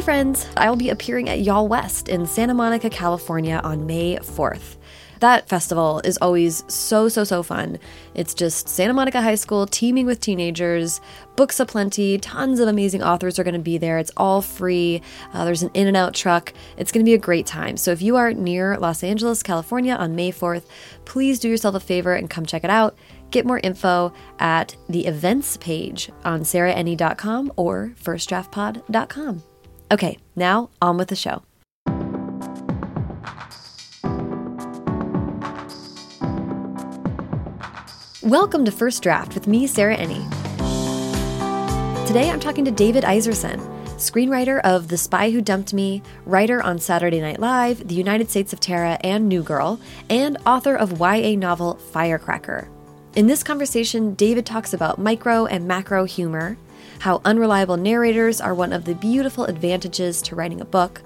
Hey friends, I will be appearing at YALLWEST in Santa Monica, California on May 4th. That festival is always so, so, so fun. It's just Santa Monica High School teaming with teenagers, books aplenty, tons of amazing authors are going to be there. It's all free. Uh, there's an In-N-Out truck. It's going to be a great time. So if you are near Los Angeles, California on May 4th, please do yourself a favor and come check it out. Get more info at the events page on sarahenny.com or firstdraftpod.com. Okay, now on with the show. Welcome to First Draft with me, Sarah Enni. Today I'm talking to David Iserson, screenwriter of The Spy Who Dumped Me, writer on Saturday Night Live, The United States of Tara, and New Girl, and author of YA novel Firecracker. In this conversation, David talks about micro and macro humor, how unreliable narrators are one of the beautiful advantages to writing a book,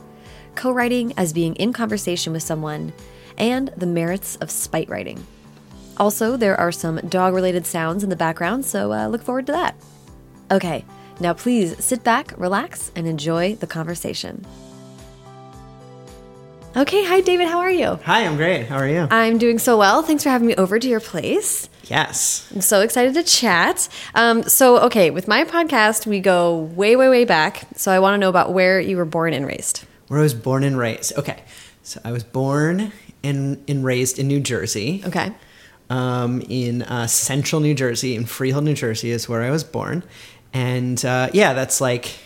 co writing as being in conversation with someone, and the merits of spite writing. Also, there are some dog related sounds in the background, so uh, look forward to that. Okay, now please sit back, relax, and enjoy the conversation. Okay, hi David, how are you? Hi, I'm great. How are you? I'm doing so well. Thanks for having me over to your place. yes. I'm so excited to chat. Um, so, okay, with my podcast, we go way, way, way back. So, I want to know about where you were born and raised. Where I was born and raised. Okay. So I was born and, and raised in New Jersey. Okay. Um, in uh, central New Jersey, in Freehold, New Jersey, is where I was born. And uh, yeah, that's like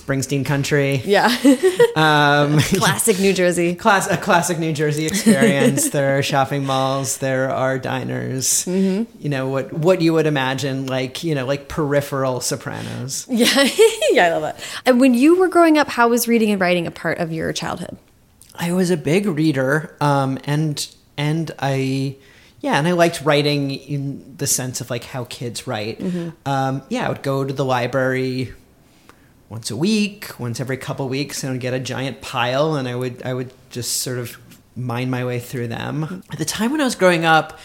Springsteen country. Yeah. Um, Classic New Jersey. class, a classic New Jersey experience. there are shopping malls, there are diners. Mm-hmm. You know what what you would imagine, like you know, like peripheral Sopranos. Yeah. yeah, I love that. And when you were growing up, how was reading and writing a part of your childhood? I was a big reader, um, and and I, yeah, and I liked writing in the sense of like how kids write. Um, yeah, I would go to the library once a week, once every couple weeks, and I would get a giant pile, and I would I would just sort of mine my way through them. At the time when I was growing up,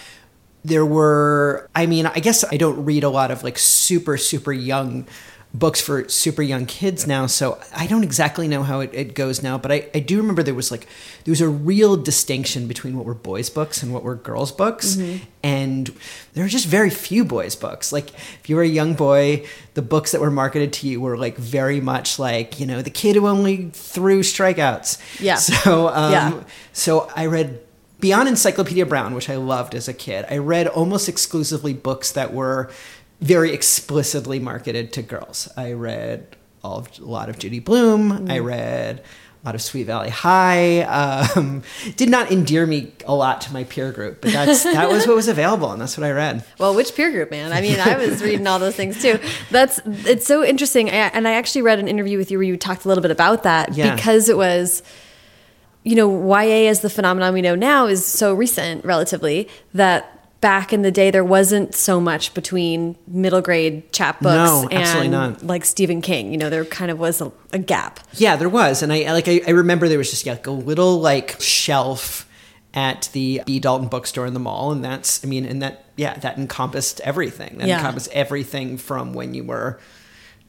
there were i mean i guess i don't read a lot of like super super young books for super young kids now so i don't exactly know how it, it goes now but I, I do remember there was like there was a real distinction between what were boys books and what were girls books and there were just very few boys books. Like if you were a young boy the books that were marketed to you were like very much like you know the kid who only threw strikeouts. Yeah. so um, Yeah. so i read Beyond Encyclopedia Brown, which I loved as a kid, I read almost exclusively books that were very explicitly marketed to girls. I read all of, a lot of Judy Blume. I read a lot of Sweet Valley High. Um, did not endear me a lot to my peer group, but that's that was what was available, and that's what I read. Well, which peer group, man? I mean, I was reading all those things too. That's it's so interesting. I, and I actually read an interview with you where you talked a little bit about that Yeah. because it was, you know, YA as the phenomenon we know now is so recent, relatively, that back in the day there wasn't so much between middle grade chapbooks No, and not. like Stephen King. You know, there kind of was a, a gap. Yeah, there was, and I like I, I remember there was just like a little like shelf at the B Dalton bookstore in the mall, and that's I mean, and that yeah, that encompassed everything. That Yeah. encompassed everything from when you were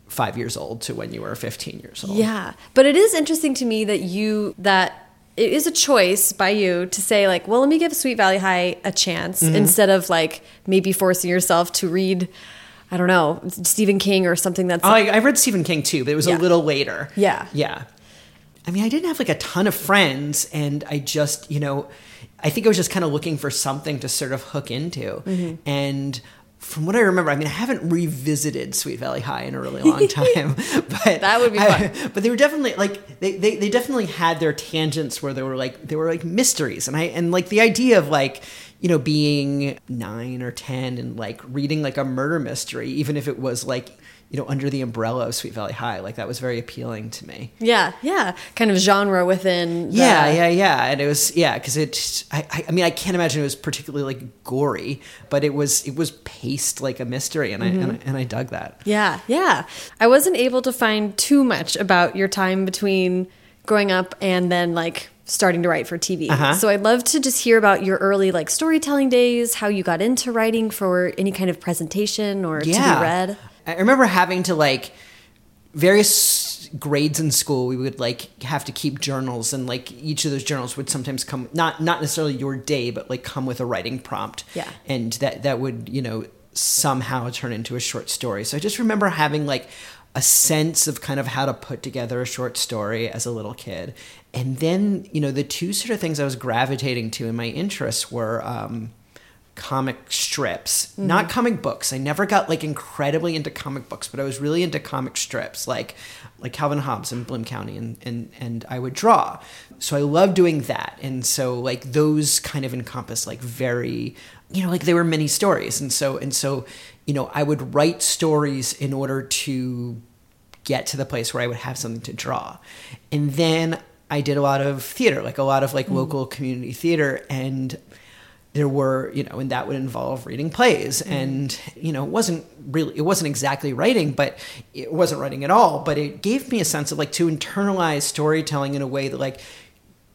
five years old to when you were fifteen years old. Yeah. But it is interesting to me that you that it is a choice by you to say like, well, let me give Sweet Valley High a chance Mm-hmm. instead of like maybe forcing yourself to read I don't know, Stephen King or something that's Oh, I, I read Stephen King too, but it was Yeah. a little later. Yeah. Yeah. I mean, I didn't have like a ton of friends, and I just, you know, I think I was just kind of looking for something to sort of hook into. Mm-hmm. And from what I remember, I mean, I haven't revisited Sweet Valley High in a really long time, but That would be I- fun. but they were definitely like they, they they definitely had their tangents where they were like they were like mysteries, and I and like the idea of like you know being nine or ten and like reading like a murder mystery, even if it was like you know under the umbrella of Sweet Valley High, like that was very appealing to me. Yeah, yeah. Kind of genre within the- Yeah, yeah, yeah, and it was yeah because it. I, I, I mean, I can't imagine it was particularly like gory, but it was it was paced like a mystery, and I and I, and I dug that. Yeah, yeah. I wasn't able to find too much about your time between growing up and then like starting to write for TV. Uh-huh. So I'd love to just hear about your early like storytelling days, how you got into writing for any kind of presentation or to be read. I remember having to like various grades in school we would like have to keep journals and like each of those journals would sometimes come not not necessarily your day but like come with a writing prompt. Yeah. and that that would you know somehow turn into a short story. So i just remember having like a sense of kind of how to put together a short story as a little kid. And then you know the two sort of things i was gravitating to in my interests were um, comic strips mm-hmm. not comic books. I never got like incredibly into comic books but i was really into comic strips like like calvin hobbes and bloom county and and and i would draw. So i love doing that. And so like those kind of encompass like very you know like they were mini stories. And so and so you know i would write stories in order to get to the place where I would have something to draw. And then I did a lot of theater, like a lot of like mm-hmm. local community theater. And there were, you know, and that would involve reading plays. And you know, it wasn't really it wasn't exactly writing, but it wasn't writing at all, but it gave me a sense of like to internalize storytelling in a way that like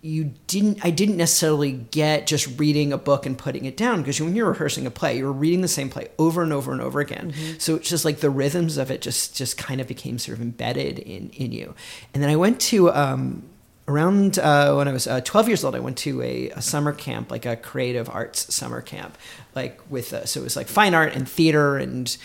you didn't I didn't necessarily get just reading a book and putting it down. Because when you're rehearsing a play you're reading the same play over and over and over again. So it's just like the rhythms of it just just kind of became sort of embedded in in you. And then I went to um around uh, when I was uh, 12 years old I went to a, a summer camp like a creative arts summer camp like with uh, so it was like fine art and theater and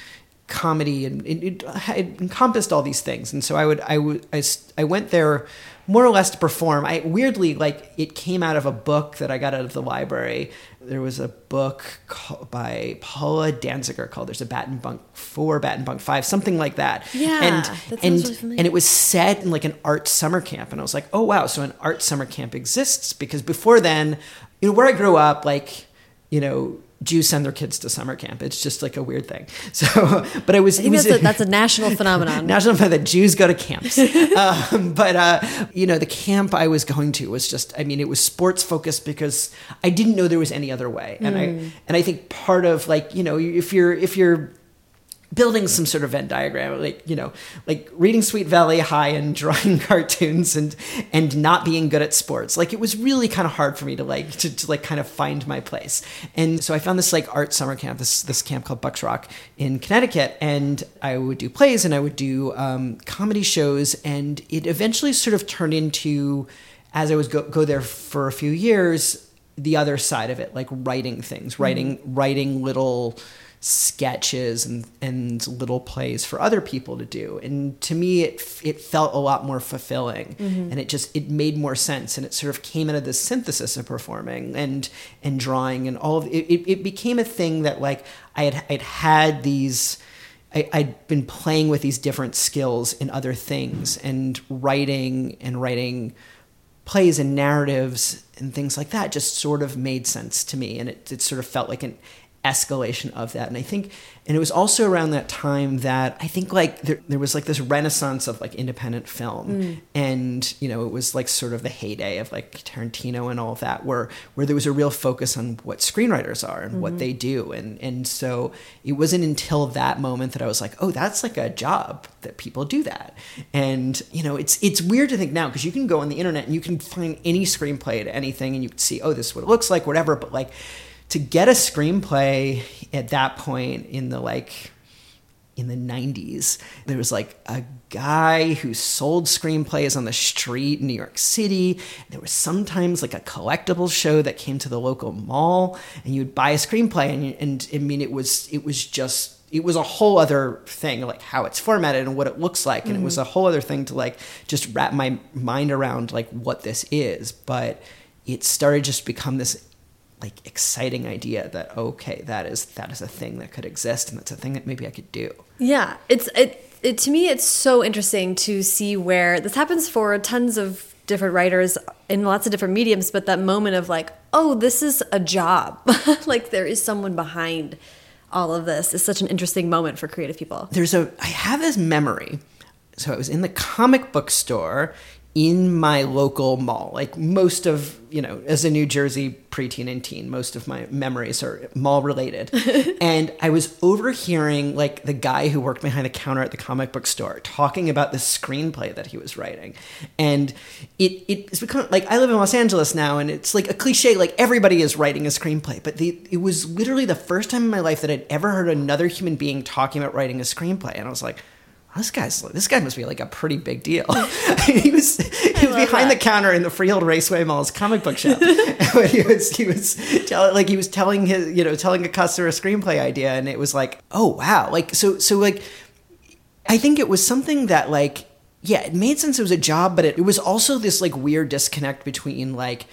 comedy and it, it, it encompassed all these things. And so i would I would I, I went there more or less to perform. I weirdly like it came out of a book that i got out of the library. There was a book called, by paula danziger called there's a bat and bunk four bat and bunk five something like that. Yeah, and that and really and it was set in like an art summer camp and i was like oh wow so an art summer camp exists because before then you know where i grew up like you know Jews send their kids to summer camp. It's just like a weird thing. So, but I was, I think it was that's a, that's a national phenomenon. national phenomenon that Jews go to camps. um, but uh, you know, the camp I was going to was just, I mean, it was sports focused because I didn't know there was any other way. And I and I think part of like you know, if you're if you're building some sort of Venn diagram, like you know, like reading Sweet Valley High and drawing cartoons and and not being good at sports. Like it was really kind of hard for me to like to, to like kind of find my place. And so I found this like art summer camp, this this camp called Buck's Rock in Connecticut, and I would do plays and I would do um, comedy shows, and it eventually sort of turned into as I was go, go there for a few years, the other side of it, like writing things, writing writing little sketches and and little plays for other people to do. And to me it it felt a lot more fulfilling. Mm-hmm. And it just it made more sense. And it sort of came out of the synthesis of performing and and drawing and all of it it, it became a thing that like I had I'd had these I, I'd been playing with these different skills in other things and writing and writing plays and narratives and things like that just sort of made sense to me. And it, it sort of felt like an escalation of that. And i think and it was also around that time that i think like there, there was like this renaissance of like independent film. Mm. And you know it was like sort of the heyday of like tarantino and all of that where where there was a real focus on what screenwriters are and what mm-hmm. they do. And and so it wasn't until that moment that i was like oh that's like a job that people do that. And you know it's it's weird to think now because you can go on the internet and you can find any screenplay to anything and you can see oh this is what it looks like whatever. But like to get a screenplay at that point in the like in the 90s there was like a guy who sold screenplays on the street in new york city. There was sometimes like a collectible show that came to the local mall and you'd buy a screenplay and, and i mean it was it was just it was a whole other thing like how it's formatted and what it looks like and it was mm-hmm. a whole other thing to like just wrap my mind around like what this is. But it started just become this like exciting idea that okay that is that is a thing that could exist and that's a thing that maybe i could do Yeah, it's it, it to me it's so interesting to see where this happens for tons of different writers in lots of different mediums but that moment of like, oh, this is a job. like there is someone behind all of this is such an interesting moment for creative people. there's a i have this memory so i was in the comic book store in my local mall. Like most of you know as a new jersey preteen and teen most of my memories are mall related. And i was overhearing like the guy who worked behind the counter at the comic book store talking about the screenplay that he was writing. And it it's become like i live in los angeles now and it's like a cliche like everybody is writing a screenplay. But the, it was literally the first time in my life that i'd ever heard another human being talking about writing a screenplay. And i was like this guy's this guy must be like a pretty big deal. he was he was behind that. the counter in the Freehold Raceway Mall's comic book shop. he was he was tell, like he was telling his you know telling a customer a screenplay idea, and it was like oh wow like so so like I think it was something that like yeah it made sense it was a job, but it, it was also this like weird disconnect between like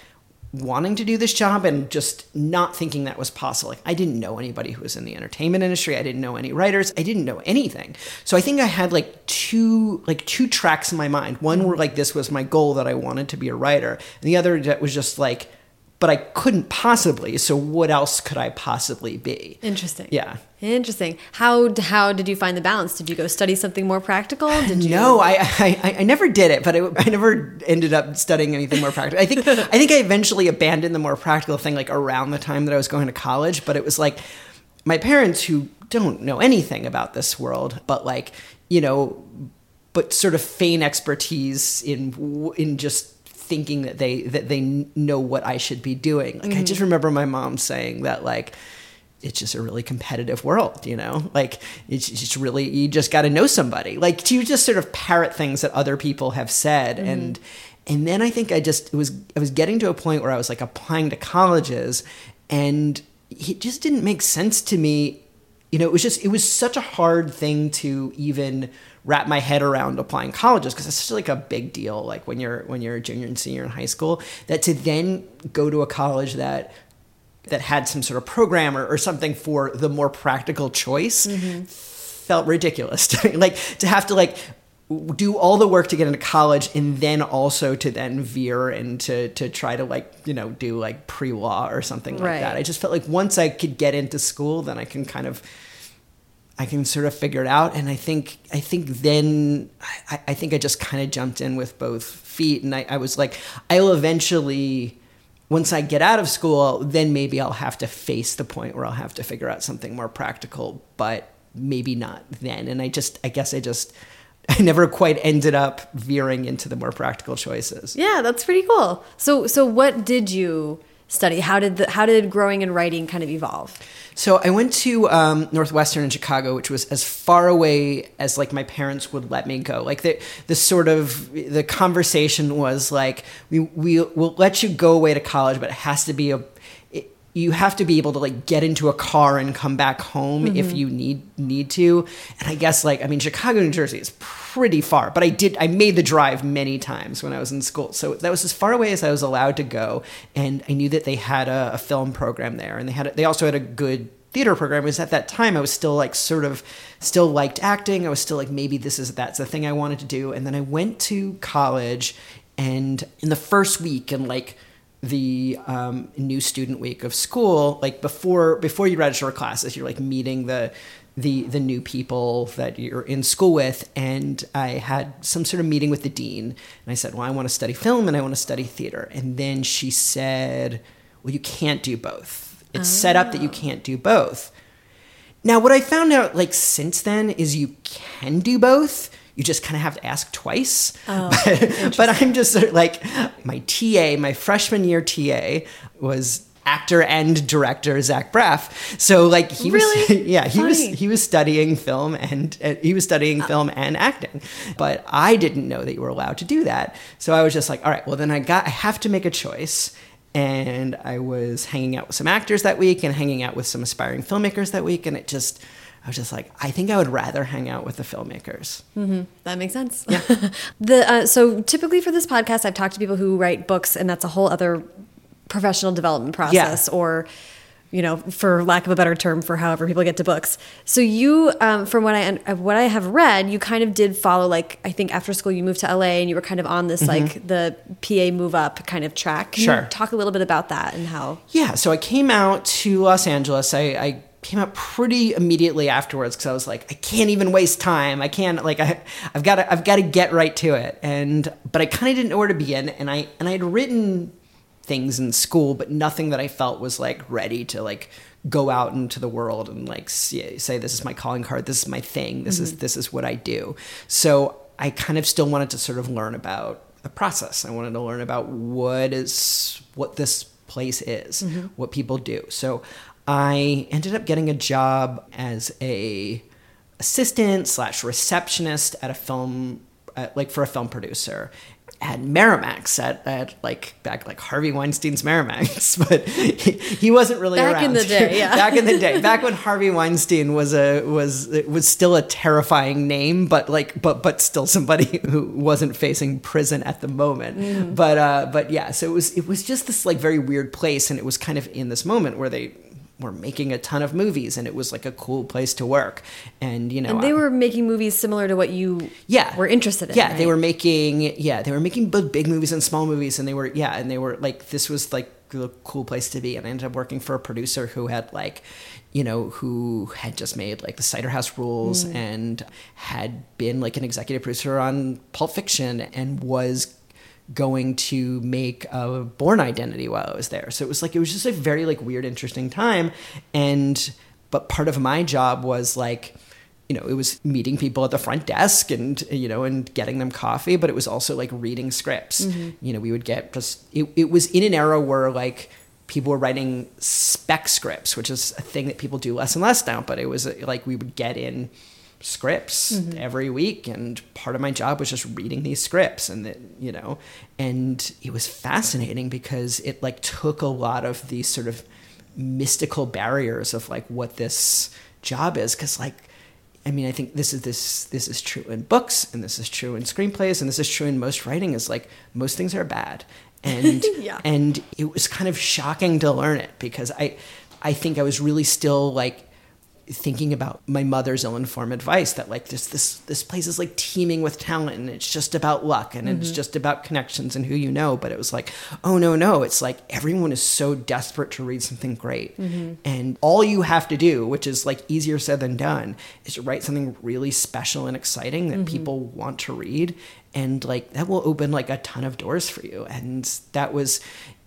wanting to do this job and just not thinking that was possible. Like I didn't know anybody who was in the entertainment industry. I didn't know any writers. I didn't know anything. So I think I had like two like two tracks in my mind. One where like this was my goal that I wanted to be a writer, and the other that was just like but I couldn't possibly. So what else could I possibly be? Interesting. Yeah. Interesting. How how did you find the balance? Did you go study something more practical? Did you? No, I, I I never did it, but I, I never ended up studying anything more practical. I think I think I eventually abandoned the more practical thing like around the time that I was going to college. But it was like my parents who don't know anything about this world, but like you know, but sort of feign expertise in in just thinking that they that they know what I should be doing. Like I just mm-hmm. remember my mom saying that like it's just a really competitive world, you know? Like it's just really you just got to know somebody. Like you just sort of parrot things that other people have said mm-hmm. and and then I think I just it was I was getting to a point where I was like applying to colleges and it just didn't make sense to me. You know, it was just it was such a hard thing to even wrap my head around applying colleges because it's such like a big deal like when you're when you're a junior and senior in high school that to then go to a college that that had some sort of program or, or something for the more practical choice mm-hmm. felt ridiculous to me. like to have to like do all the work to get into college and then also to then veer and to to try to like you know do like pre-law or something like Right. that i just felt like once i could get into school then i can kind of I can sort of figure it out. And I think, I think then, I, I think I just kind of jumped in with both feet. And I, I was like, I'll eventually, once I get out of school, then maybe I'll have to face the point where I'll have to figure out something more practical, but maybe not then. And I just, I guess I just, I never quite ended up veering into the more practical choices. Yeah, that's pretty cool. So so what did you study? How did the how did growing and writing kind of evolve? So I went to um, Northwestern in Chicago, which was as far away as like my parents would let me go. Like the the sort of the conversation was like we we will let you go away to college, but it has to be a it, you have to be able to like get into a car and come back home if you need need to. And I guess like I mean Chicago, New Jersey is pretty far, but I did I made the drive many times when I was in school. So that was as far away as I was allowed to go, and I knew that they had a, a film program there, and they had a, they also had a good theater program because at that time I was still like sort of still liked acting. I was still like maybe this is that's the thing I wanted to do. And then I went to college and in the first week and like the um, new student week of school, like before before you register classes, you're like meeting the the the new people that you're in school with and I had some sort of meeting with the dean and I said, "Well, I want to study film and I want to study theater." And then she said, "Well, you can't do both. It's set up that you oh. can't do both." Now, what I found out like since then is you can do both. You just kind of have to ask twice. Oh, but, but I'm just sort of like my TA, my freshman year TA was actor and director Zach Braff. So like he was yeah, he was he was studying film and uh, he was studying film and acting. But I didn't know that you were allowed to do that. So I was just like, all right, well then I got I have to make a choice and I was hanging out with some actors that week and hanging out with some aspiring filmmakers that week, and it just, I was just like, I think I would rather hang out with the filmmakers. That makes sense. Yeah. the uh, so typically for this podcast, I've talked to people who write books, and that's a whole other professional development process, or you know, for lack of a better term, for however people get to books. So you, um, from what I uh, what I have read, you kind of did follow like I think after school you moved to LA and you were kind of on this like the PA move up kind of track. Can. Sure. talk a little bit about that and how? Yeah, so I came out to Los Angeles. I, I came out pretty immediately afterwards because I was like, I can't even waste time. I can't like I, I've got to I've got to get right to it. And but I kind of didn't know where to begin. And I and I had written things in school, but nothing that I felt was like ready to like go out into the world and like say, this is my calling card, this is my thing, this is this is what I do. So I kind of still wanted to sort of learn about the process. I wanted to learn about what is what this place is, what people do. So I ended up getting a job as a assistant slash receptionist at a film, uh, like for a film producer at Miramax at, at like back like Harvey Weinstein's Miramax, but he, he wasn't really Back around. in the day, yeah. back in the day, back when Harvey Weinstein was a was it was still a terrifying name, but like but but still somebody who wasn't facing prison at the moment. Mm. But uh, but yeah, so it was it was just this like very weird place, and it was kind of in this moment where they were making a ton of movies, and it was like a cool place to work, and you know And they were making movies similar to what you yeah were interested in. yeah they were making yeah they were making both big movies and small movies and they were yeah and they were like this was like a cool place to be and i ended up working for a producer who had like you know who had just made like the cider house rules Mm. and had been like an executive producer on pulp fiction and was going to make a Bourne identity while I was there. So it was like it was just a very like weird, interesting time. And but part of my job was like, you know, it was meeting people at the front desk and you know, and getting them coffee, but it was also like reading scripts. Mm-hmm. You know, we would get just it, it was in an era where like people were writing spec scripts, which is a thing that people do less and less now, but it was like we would get in scripts mm-hmm. every week and part of my job was just reading these scripts and that you know and it was fascinating because it like took a lot of these sort of mystical barriers of like what this job is because like I mean, I think this is this this is true in books, and this is true in screenplays, and this is true in most writing. Is like most things are bad, and Yeah. and it was kind of shocking to learn it because I I think I was really still like thinking about my mother's ill-informed advice that like this this this place is like teeming with talent and it's just about luck and it's mm-hmm. just about connections and who you know. But it was like oh no no. It's like everyone is so desperate to read something great. Mm-hmm. And all you have to do which is like easier said than done is to write something really special and exciting that mm-hmm. people want to read. And like that will open like a ton of doors for you. And that was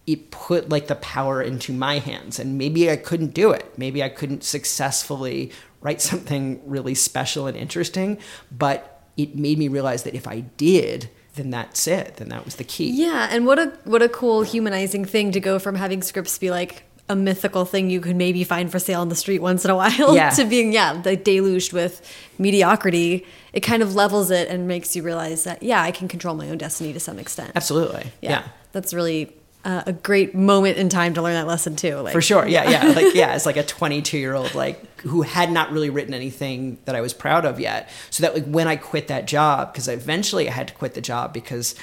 it put like the power into my hands and maybe i couldn't do it maybe i couldn't successfully write something really special and interesting but it made me realize that if i did then that's it then that was the key Yeah, and what a what a cool humanizing thing to go from having scripts be like a mythical thing you could maybe find for sale on the street once in a while Yeah. to being yeah like deluged with mediocrity. It kind of levels it and makes you realize that yeah I can control my own destiny to some extent. absolutely yeah. that's really uh, a great moment in time to learn that lesson too. Like, for sure. Yeah yeah. Like yeah it's like a 22 year old like who had not really written anything that i was proud of yet. So that like when i quit that job because eventually i had to quit the job because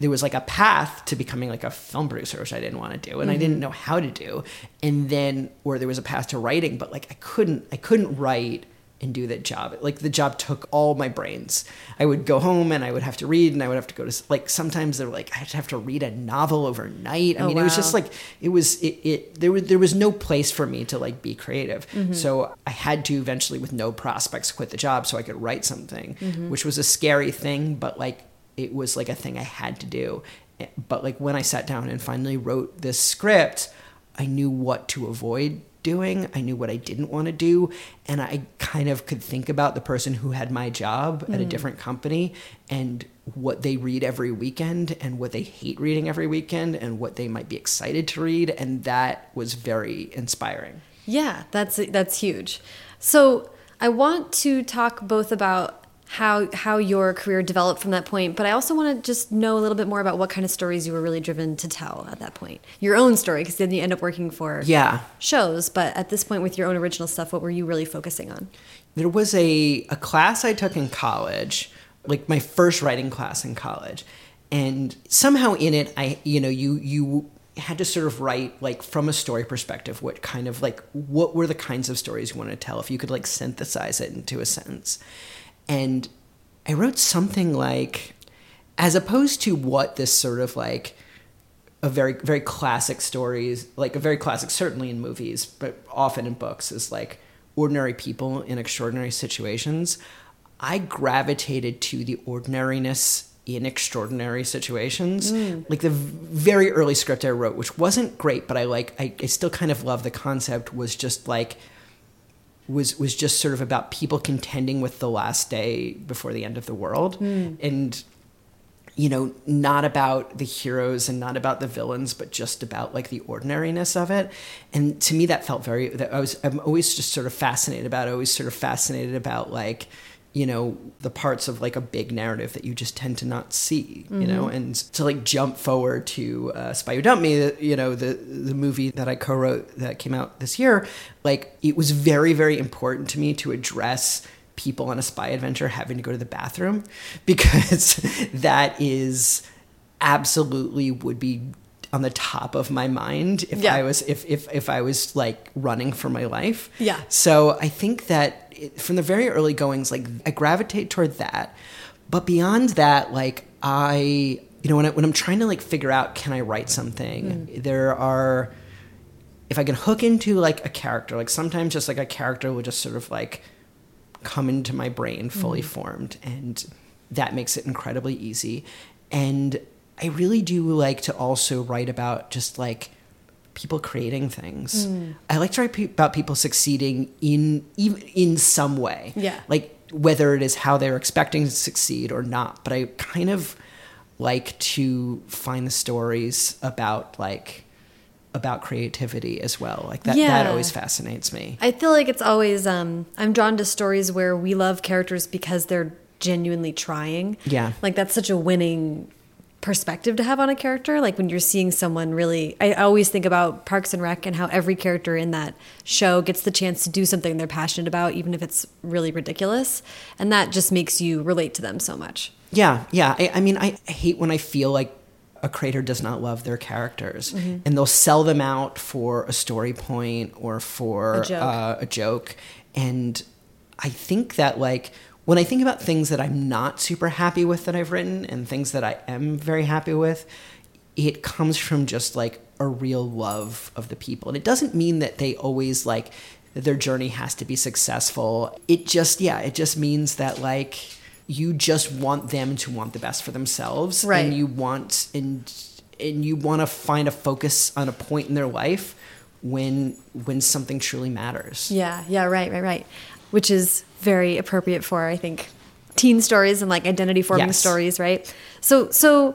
there was like a path to becoming like a film producer which i didn't want to do and i didn't know how to do. And then or there was a path to writing but like i couldn't i couldn't write and do that job. Like the job took all my brains. I would go home and I would have to read and I would have to go to like sometimes they're like I had to have to read a novel overnight. I Oh, mean, it was just like it was it, it there was there was no place for me to like be creative. So I had to eventually with no prospects quit the job so I could write something, which was a scary thing, but like it was like a thing I had to do. Eh, But like when I sat down and finally wrote this script, I knew what to avoid doing. I knew what I didn't want to do. And I kind of could think about the person who had my job at a mm. different company and what they read every weekend and what they hate reading every weekend and what they might be excited to read. And that was very inspiring. Yeah, that's that's huge. So I want to talk both about how how your career developed from that point, but I also want to just know a little bit more about what kind of stories you were really driven to tell at that point. Your own story, because then you end up working for Yeah. shows. But at this point, with your own original stuff, what were you really focusing on? There was a, a class I took in college, like my first writing class in college. And somehow in it, I, you know, you, you had to sort of write like from a story perspective, what kind of like, what were the kinds of stories you wanted to tell if you could like synthesize it into a sentence. And I wrote something like, as opposed to what this sort of like, a very very classic stories like a very classic certainly in movies but often in books is like ordinary people in extraordinary situations. I gravitated to the ordinariness in extraordinary situations. Mm. Like the very early script i wrote which wasn't great but i like i, I still kind of love the concept was just like was was just sort of about people contending with the last day before the end of the world hmm. and you know, not about the heroes and not about the villains, but just about like the ordinariness of it. And to me, that felt very. That I was. I'm always just sort of fascinated about. Always sort of fascinated about like you know the parts of like a big narrative that you just tend to not see you know? And to like jump forward to uh, spy who dumped me you know the the movie that i co-wrote that came out this year like it was very very important to me to address people on a spy adventure having to go to the bathroom because that is absolutely would be on the top of my mind if Yeah. I was if if if I was like running for my life. Yeah. So I think that it, from the very early goings, like I gravitate toward that, but beyond that, like I, you know, when I, when I'm trying to like figure out can I write something, mm. there are if I can hook into like a character, like sometimes just like a character will just sort of like come into my brain fully mm. formed and that makes it incredibly easy and i really do like to also write about just like people creating things i like to write pe- about people succeeding in even in some way Yeah. like whether it is how they're expecting to succeed or not but i kind of like to find the stories about like about creativity as well like that that always fascinates me I feel like it's always um I'm drawn to stories where we love characters because they're genuinely trying. Yeah. Like that's such a winning perspective to have on a character. Like when you're seeing someone really I always think about Parks and Rec and how every character in that show gets the chance to do something they're passionate about even if it's really ridiculous. And that just makes you relate to them so much. Yeah, yeah. I, I mean, I hate when I feel like a creator does not love their characters, Mm-hmm. and they'll sell them out for a story point or for A joke. Uh, a joke. And I think that like when I think about things that I'm not super happy with that I've written, and things that I am very happy with, it comes from just like a real love of the people, and it doesn't mean that they always like their journey has to be successful. It just yeah, it just means that like you just want them to want the best for themselves Right. and you want and and you want to find a focus on a point in their life when when something truly matters Yeah, yeah, right, right, right. Which is very appropriate for I think teen stories and like identity forming Yes. stories, right? So so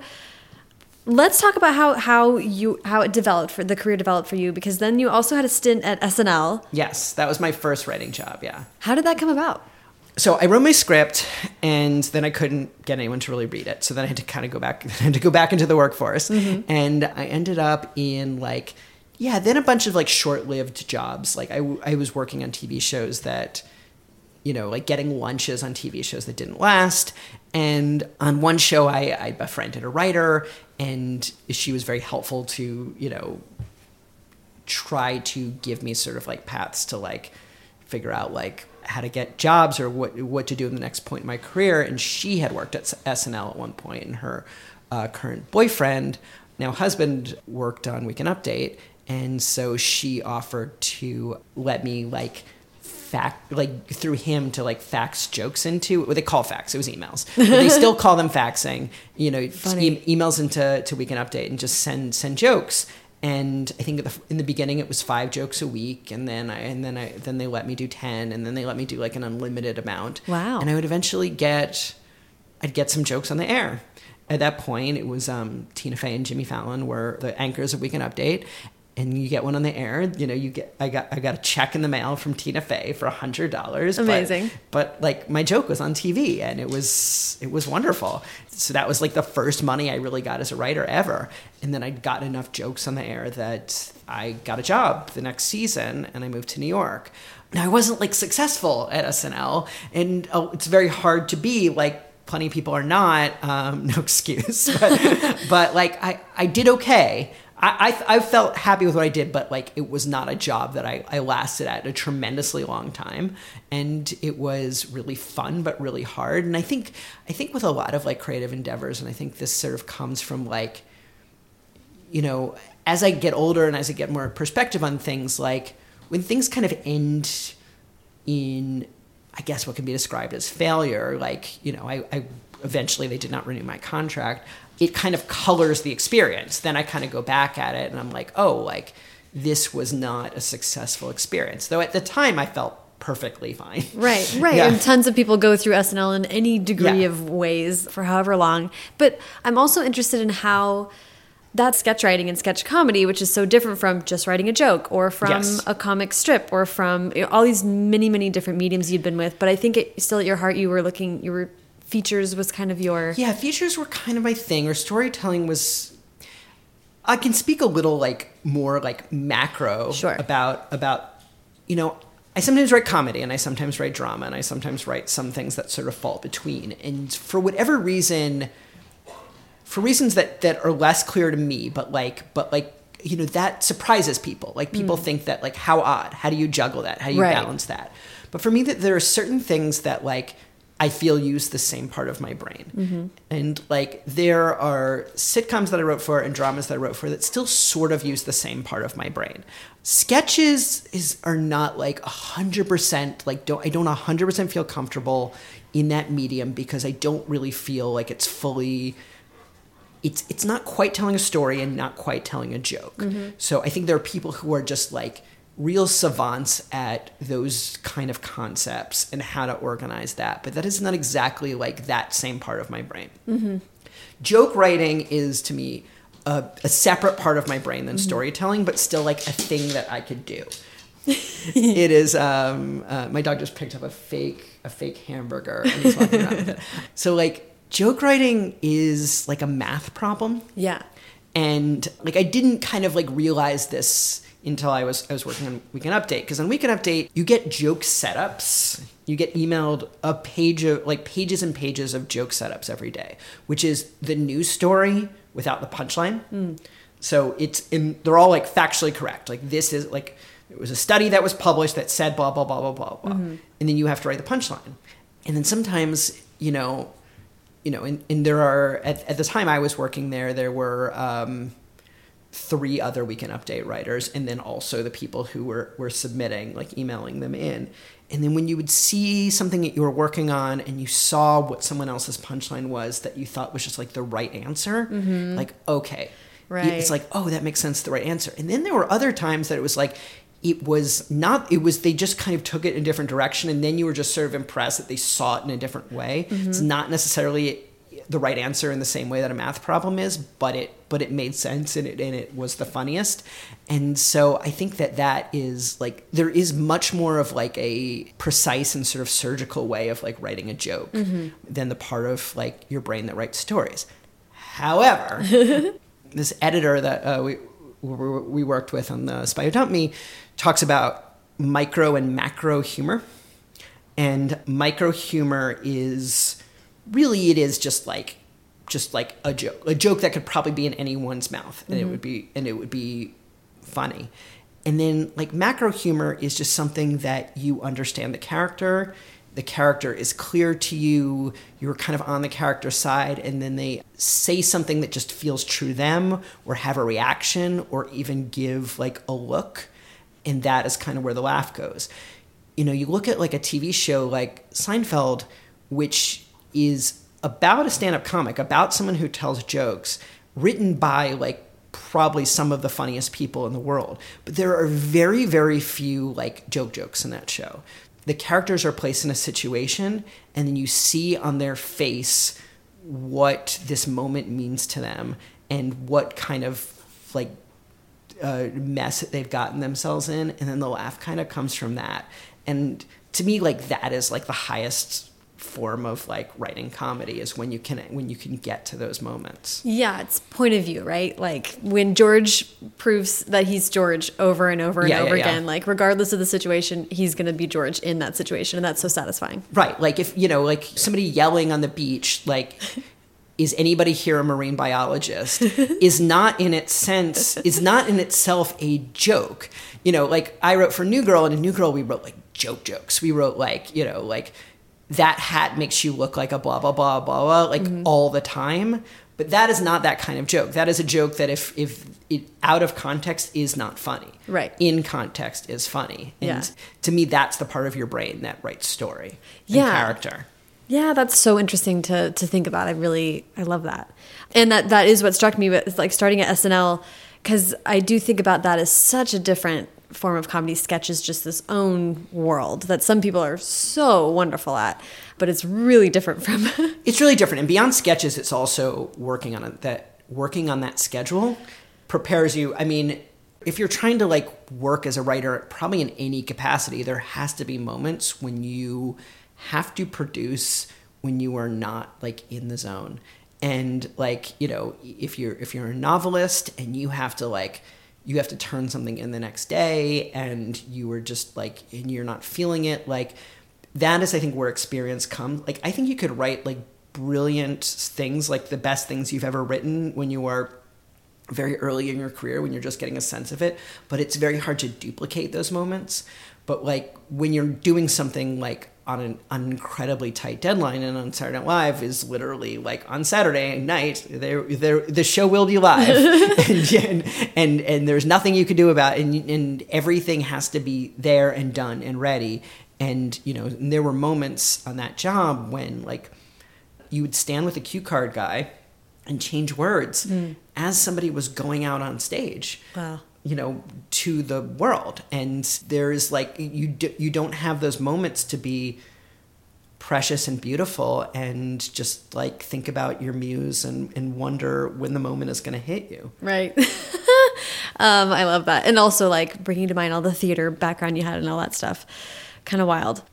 let's talk about how how you how it developed for the career developed for you because then you also had a stint at SNL. yes that was my first writing job yeah How did that come about? so I wrote my script, and then I couldn't get anyone to really read it. So then I had to kind of go back, I had to go back into the workforce, mm-hmm. and I ended up in like, yeah, then a bunch of like short-lived jobs. Like I, I was working on TV shows that, you know, like getting lunches on TV shows that didn't last. And on one show, I, I befriended a writer, and she was very helpful to, you know, try to give me sort of like paths to like figure out like how to get jobs or what what to do in the next point in my career. And she had worked at SNL at one point, and her uh, current boyfriend, now husband, worked on Weekend Update, and so she offered to let me like fact like through him to like fax jokes into what they call fax it was emails. But they still call them faxing you know e- emails into to weekend update and just send send jokes. And i think in the beginning it was five jokes a week and then i and then i then they let me do 10 and then they let me do like an unlimited amount. Wow. and i would eventually get i'd get some jokes on the air. At that point it was um, tina fey and jimmy fallon were the anchors of weekend update and you get one on the air you know you get i got i got a check in the mail from tina fey for a hundred dollars but- Amazing. but like my joke was on TV and it was it was wonderful. So that was like the first money I really got as a writer ever. And then I got enough jokes on the air that I got a job the next season and I moved to New York. Now I wasn't like successful at SNL and oh, it's very hard to be like plenty of people are not um, no excuse but, but like I, I did okay I, I, I felt happy with what I did, but like it was not a job that I, I lasted at a tremendously long time, and it was really fun but really hard. And I think I think with a lot of like creative endeavors, and I think this sort of comes from like, you know, as I get older and as I get more perspective on things, like when things kind of end in I guess what can be described as failure, like, you know, I, I eventually they did not renew my contract. It kind of colors the experience. Then I kind of go back at it and I'm like, oh, like this was not a successful experience. Though at the time I felt perfectly fine. Right, right. Yeah. And tons of people go through SNL in any degree Yeah. of ways for however long. But I'm also interested in how that sketch writing and sketch comedy, which is so different from just writing a joke or from Yes. a comic strip or from you know, all these many, many different mediums you've been with. But I think it, still at your heart, you were looking, you were features was kind of your. Yeah, features were kind of my thing, or storytelling was. I can speak a little like more like macro Sure. about about you know I sometimes write comedy and I sometimes write drama and I sometimes write some things that sort of fall between and for whatever reason for reasons that that are less clear to me but like but like you know that surprises people like people hmm. think that like how odd how do you juggle that how do you Right. balance that but for me that there are certain things that like i feel use the same part of my brain. Mm-hmm. And like there are sitcoms that i wrote for and dramas that i wrote for that still sort of use the same part of my brain. Sketches is are not like 100% like don't i don't 100% feel comfortable in that medium because i don't really feel like it's fully it's it's not quite telling a story and not quite telling a joke. Mm-hmm. So I think there are people who are just like real savants at those kind of concepts and how to organize that, but that is not exactly like that same part of my brain. Joke writing is to me a, a separate part of my brain than storytelling, but still like a thing that I could do. it is. Um, uh, my dog just picked up a fake a fake hamburger and he's walking around with it. So like joke writing is like a math problem Yeah. and like I didn't kind of like realize this until I was I was working on Weekend Update because on Weekend Update you get joke setups. You get emailed a page of like pages and pages of joke setups every day, which is the news story without the punchline. So it's in they're all like factually correct. Like this is like it was a study that was published that said blah blah blah blah blah blah, and then you have to write the punchline. And then sometimes you know you know, and, and there are at, at the time I was working there, there were um, three other weekend update writers, and then also the people who were were submitting, like emailing them in. And then when you would see something that you were working on, and you saw what someone else's punchline was that you thought was just like the right answer, mm-hmm. like okay, Right. it's like oh that makes sense, the right answer. And then there were other times that it was like it was not it was they just kind of took it in a different direction and then you were just sort of impressed that they saw it in a different way mm-hmm. it's not necessarily the right answer in the same way that a math problem is but it but it made sense and it and it was the funniest. And so i think that that is like there is much more of like a precise and sort of surgical way of like writing a joke than the part of like your brain that writes stories. However this editor that uh, we we worked with on the Spy Who Dumped Me talks about micro and macro humor, and micro humor is really it is just like just like a joke, a joke that could probably be in anyone's mouth, and it mm-hmm. would be and it would be funny. And then like macro humor is just something that you understand the character. The character is clear to you. You're kind of on the character side, and then they say something that just feels true to them, or have a reaction, or even give like a look. And that is kind of where the laugh goes. You know, you look at like a TV show like Seinfeld, which is about a stand up comic, about someone who tells jokes, written by like probably some of the funniest people in the world. But there are very, very few like joke jokes in that show. The characters are placed in a situation, and then you see on their face what this moment means to them and what kind of like uh, mess that they've gotten themselves in, and then the laugh kind of comes from that. And to me, like that is like the highest form of like writing comedy is when you can when you can get to those moments. Yeah, it's point of view, right? Like when George proves that he's George over and over and Yeah, yeah, over yeah. again, like regardless of the situation, he's going to be George in that situation. And that's so satisfying. Right. Like if you know, like somebody yelling on the beach, like is anybody here a marine biologist is not in its sense is not in itself a joke. You know, like I wrote for New Girl and in New Girl we wrote like joke jokes. We wrote like, you know, like that hat makes you look like a blah blah blah blah blah like mm-hmm. all the time. But that is not that kind of joke. That is a joke that if if it out of context is not funny. Right. In context is funny. And Yeah. to me that's the part of your brain that writes story and Yeah. character. Yeah, that's so interesting to to think about. I really I love that. And that that is what struck me with like starting at SNL cuz I do think about that as such a different form of comedy sketch is just this own world that some people are so wonderful at but it's really different from it's really different. And beyond sketches it's also working on it that working on that schedule prepares you. I mean if you're trying to like work as a writer probably in any capacity there has to be moments when you have to produce when you are not like in the zone. And like you know if you're if you're a novelist and you have to like you have to turn something in the next day and you were just like and you're not feeling it. Like that is i think where experience comes like i think you could write like brilliant things like the best things you've ever written when you are very early in your career when you're just getting a sense of it but it's very hard to duplicate those moments. But like when you're doing something like on an, incredibly tight deadline and on Saturday Night Live is literally like on Saturday night there there the show will be live and, and, and and there's nothing you can do about it and, and everything has to be there and done and ready and you know and there were moments on that job when like you would stand with a cue card guy and change words mm. as somebody was going out on stage. Wow you know to the world. And there's like you do, you don't have those moments to be precious and beautiful and just like think about your muse and, and wonder when the moment is going to hit you. Right. Um, i love that. And also like bringing to mind all the theater background you had and all that stuff. Kind of wild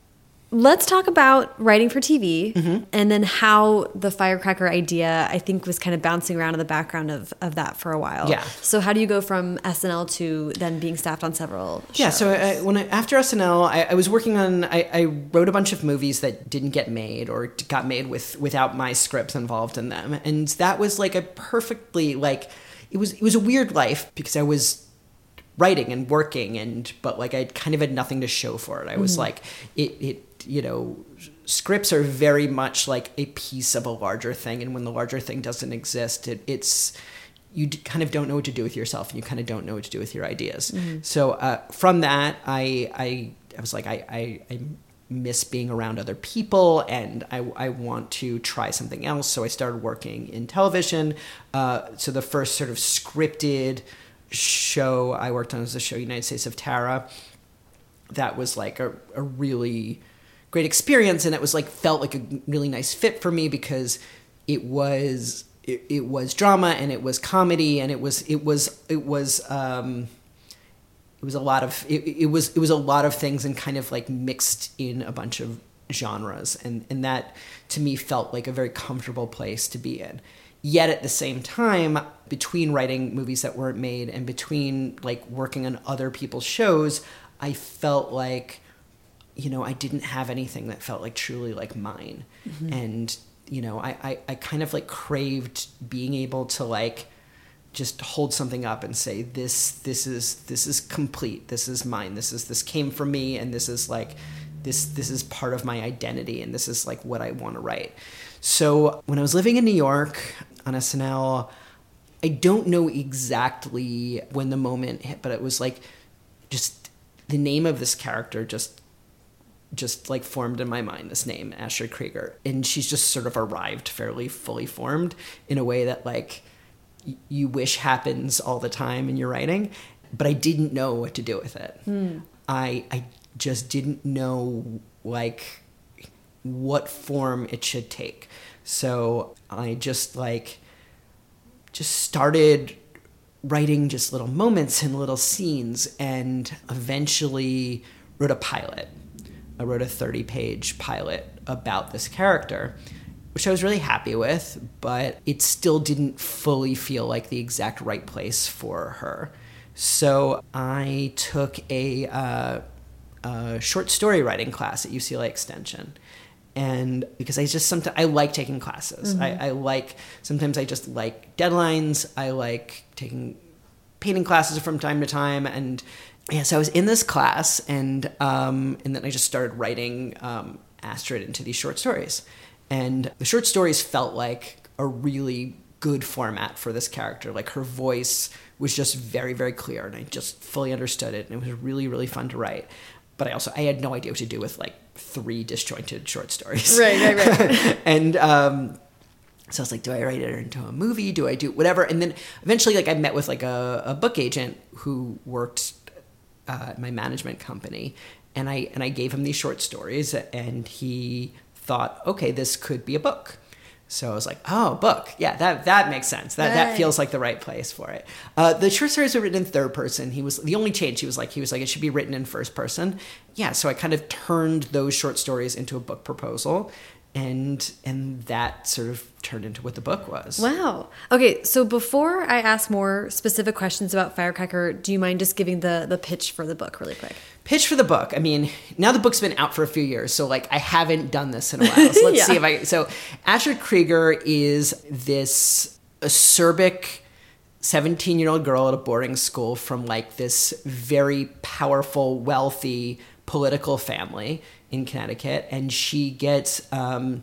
Let's talk about writing for TV mm -hmm. and then how the firecracker idea, I think, was kind of bouncing around in the background of, of that for a while. Yeah. So, how do you go from SNL to then being staffed on several shows? Yeah. So, I, when I, after SNL, I, I, was working on, I, I, wrote a bunch of movies that didn't get made or got made with without my scripts involved in them. And that was like a perfectly, like, it was, it was a weird life because I was writing and working and but like I kind of had nothing to show for it. I was mm -hmm. like it it you know, scripts are very much like a piece of a larger thing, and when the larger thing doesn't exist, it, it's you kind of don't know what to do with yourself, and you kind of don't know what to do with your ideas. Mm-hmm. So uh, from that, I, I I was like, I, I, I miss being around other people and I, I want to try something else. So I started working in television. Uh, so the first sort of scripted show I worked on was the show United States of Tara. That was like a, a really great experience and it was like felt like a really nice fit for me because it was it, it was drama and it was comedy and it was it was it was um it was a lot of it, it was it was a lot of things and kind of like mixed in a bunch of genres and and that to me felt like a very comfortable place to be in. Yet at the same time between writing movies that weren't made and between like working on other people's shows i felt like you know, I didn't have anything that felt like truly like mine. Mm-hmm. And, you know, I, I, I kind of like craved being able to like just hold something up and say, this, this is, this is complete. This is mine. This is, this came from me. And this is like, this, this is part of my identity. And this is like what I want to write. So when I was living in New York on SNL, I don't know exactly when the moment hit, but it was like just the name of this character just just like formed in my mind this name Astrid Krieger. And she's just sort of arrived fairly fully formed in a way that like y- you wish happens all the time in your writing but I didn't know what to do with it. Mm. I I just didn't know like what form it should take. So I just like just started writing just little moments and little scenes and eventually wrote a pilot I wrote a 30 page pilot about this character, which I was really happy with, but it still didn't fully feel like the exact right place for her. So I took a, uh, a short story writing class at UCLA Extension. And because I just sometimes I like taking classes. Mm-hmm. I, I like sometimes I just like deadlines. I like taking painting classes from time to time and yeah, so I was in this class, and um, and then I just started writing um, Astrid into these short stories, and the short stories felt like a really good format for this character. Like her voice was just very very clear, and I just fully understood it, and it was really really fun to write. But I also I had no idea what to do with like three disjointed short stories. Right, right, right. and um, so I was like, do I write it into a movie? Do I do whatever? And then eventually, like, I met with like a, a book agent who worked uh, my management company, and I and I gave him these short stories, and he thought, okay, this could be a book. So I was like, oh, book. Yeah, that that makes sense. That Right. that feels like the right place for it. Uh, the short stories were written in third person. He was the only change. He was like, he was like, it should be written in first person. Yeah, so I kind of turned those short stories into a book proposal, and and that sort of turned into what the book was. Wow. Okay, so before I ask more specific questions about Firecracker, do you mind just giving the the pitch for the book really quick? pitch for the book. I mean, now the book's been out for a few years, so like I haven't done this in a while. So let's Yeah. see if I. So Astrid Krieger is this acerbic. 17 year old girl at a boarding school from like this very powerful, wealthy political family in Connecticut. And she gets um,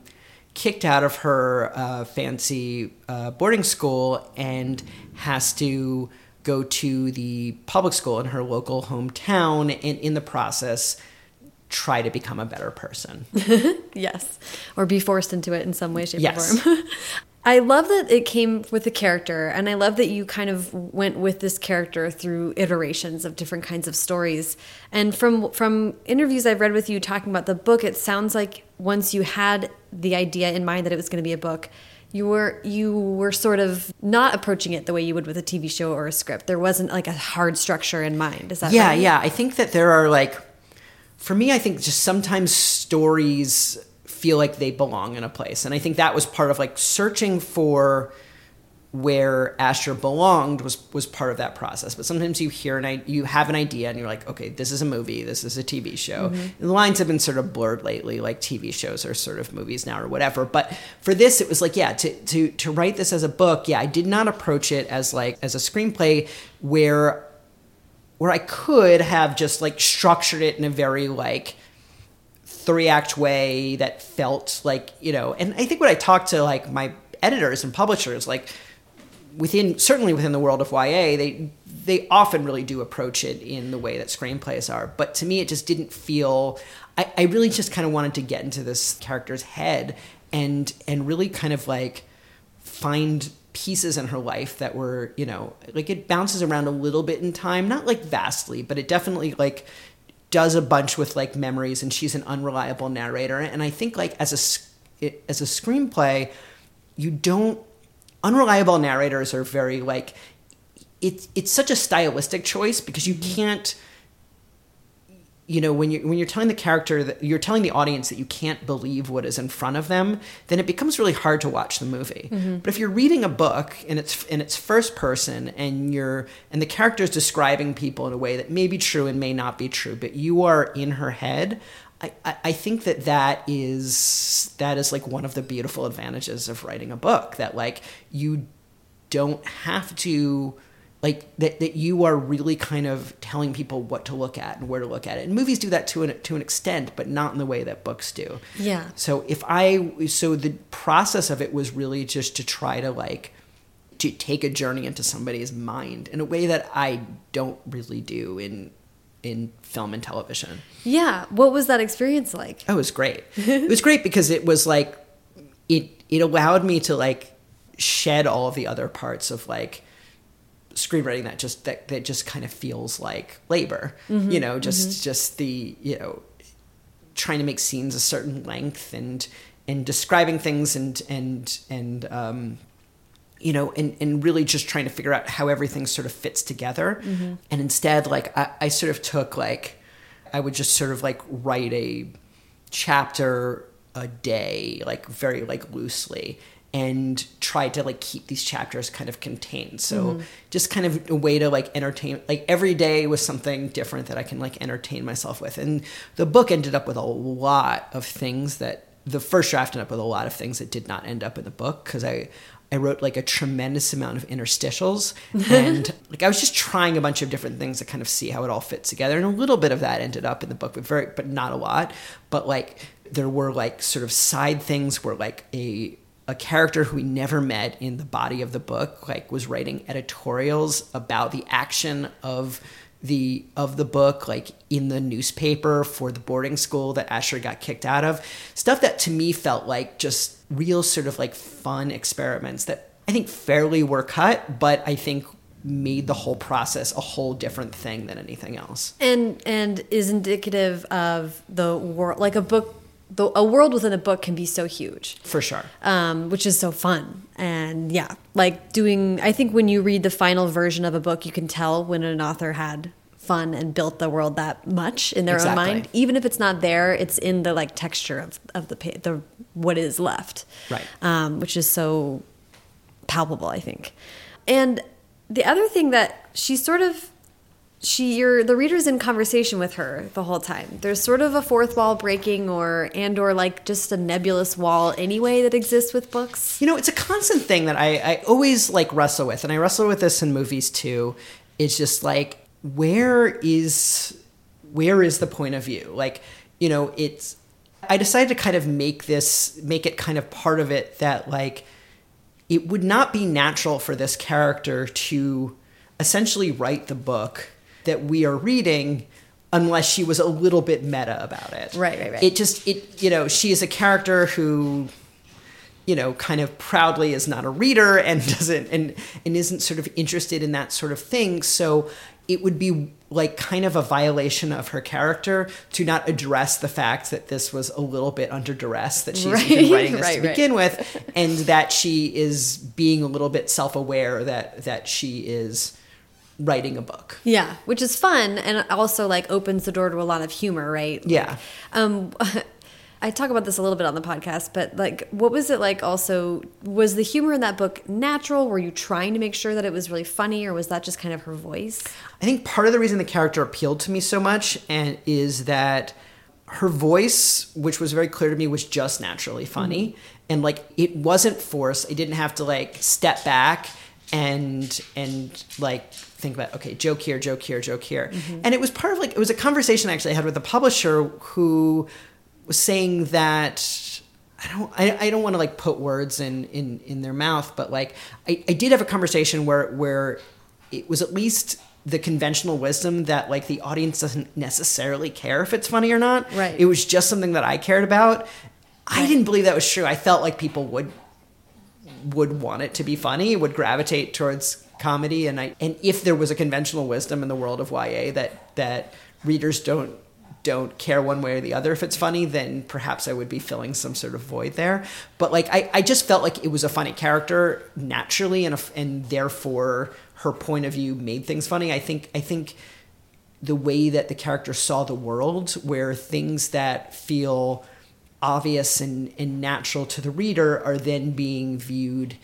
kicked out of her uh, fancy uh, boarding school and has to go to the public school in her local hometown and in the process try to become a better person. Yes. Or be forced into it in some way, shape, Yes. or form. I love that it came with a character, and I love that you kind of went with this character through iterations of different kinds of stories. And from from interviews I've read with you talking about the book, it sounds like once you had the idea in mind that it was going to be a book, you were you were sort of not approaching it the way you would with a TV show or a script. There wasn't like a hard structure in mind. Is that yeah right? yeah i think that there are like for me i think just sometimes stories feel like they belong in a place. And i think that was part of like searching for where astrid belonged was was part of that process. But sometimes you hear an i you have an idea and you're like okay this is a movie. This is a tv show. Mm-hmm. And the lines have been sort of blurred lately like tv shows are sort of movies now or whatever. But for this it was like yeah to to to write this as a book yeah i did not approach it as like as a screenplay where where I could have just like structured it in a very like three act way that felt like, you know, and I think when I talked to like my editors and publishers, like within certainly within the world of YA, they they often really do approach it in the way that screenplays are. But to me it just didn't feel I, I really just kind of wanted to get into this character's head and and really kind of like find pieces in her life that were you know like it bounces around a little bit in time not like vastly but it definitely like does a bunch with like memories and she's an unreliable narrator. And i think like as a as a screenplay you don't unreliable narrators are very like it's it's such a stylistic choice because you mm-hmm. can't you know when you when you're telling the character that you're telling the audience that you can't believe what is in front of them then it becomes really hard to watch the movie. Mm-hmm. But if you're reading a book and it's in its first person and you're and the character is describing people in a way that may be true and may not be true but you are in her head I, I I think that that is that is like one of the beautiful advantages of writing a book that like you don't have to like that, that you are really kind of telling people what to look at and where to look at it and movies do that to an to an extent but not in the way that books do Yeah. so if i so the process of it was really just to try to like to take a journey into somebody's mind in a way that i don't really do in in film and television Yeah. What was that experience like? Oh, it was great. it was great because it was like it it allowed me to like shed all of the other parts of like screenwriting that just that that just kind of feels like labor. Mm-hmm. You know, just mm-hmm. just the, you know, trying to make scenes a certain length and and describing things and and and um you know, and, and really just trying to figure out how everything sort of fits together. Mm-hmm. And instead, like, I, I sort of took, like, I would just sort of like write a chapter a day, like, very, like, loosely and tried to like keep these chapters kind of contained. So mm-hmm. just kind of a way to like entertain like every day was something different that i can like entertain myself with. And the book ended up with a lot of things that the first draft ended up with a lot of things that did not end up in the book because i I wrote like a tremendous amount of interstitials and like I was just trying a bunch of different things to kind of see how it all fits together. And a little bit of that ended up in the book but very but not a lot. But like there were like sort of side things where like a a character who we never met in the body of the book like was writing editorials about the action of the of the book like in the newspaper for the boarding school that Astrid got kicked out of stuff that to me felt like just real sort of like fun experiments that I think fairly were cut but I think made the whole process a whole different thing than anything else. and and is indicative of the world like a book the, a world within a book can be so huge For sure. um, which is so fun and yeah like doing i think when you read the final version of a book you can tell when an author had fun and built the world that much in their Exactly. own mind even if it's not there it's in the like texture of, of the the what is left Right. um, which is so palpable i think and the other thing that she sort of she you're the reader's in conversation with her the whole time there's sort of a fourth wall breaking or and or like just a nebulous wall anyway that exists with books You know, it's a constant thing that I, I always like wrestle with, and I wrestle with this in movies too. It's just like where is where is the point of view? Like, you know, it's I decided to kind of make this make it kind of part of it that like it would not be natural for this character to essentially write the book that we are reading unless she was a little bit meta about it. Right, right, right. It just it you know, she is a character who you know, kind of proudly is not a reader and doesn't and and isn't sort of interested in that sort of thing. So it would be like kind of a violation of her character to not address the fact that this was a little bit under duress that she's Right, even writing this right, to right. begin with, and that she is being a little bit self-aware that that she is writing a book. yeah which is fun and also like opens the door to a lot of humor right Yeah. um I talk about this a little bit on the podcast, but like, what was it like? Also, was the humor in that book natural? Were you trying to make sure that it was really funny, or was that just kind of her voice? I think part of the reason the character appealed to me so much and is that her voice, which was very clear to me, was just naturally funny. And like it wasn't forced. I didn't have to like step back and and like think about okay, joke here, joke here, joke here. Mm-hmm. And it was part of like it was a conversation I actually I had with a publisher who was saying that I don't I, I don't want to like put words in in in their mouth, but like I, I did have a conversation where where it was at least the conventional wisdom that like the audience doesn't necessarily care if it's funny or not. Right. It was just something that I cared about. I didn't believe that was true. I felt like people would would want it to be funny, would gravitate towards comedy, and I and if there was a conventional wisdom in the world of YA that that readers don't don't care one way or the other if it's funny, then perhaps I would be filling some sort of void there. But like I, I just felt like it was a funny character naturally, and a, and therefore her point of view made things funny. I think I think the way that the character saw the world, where things that feel obvious and, and natural to the reader are then being viewed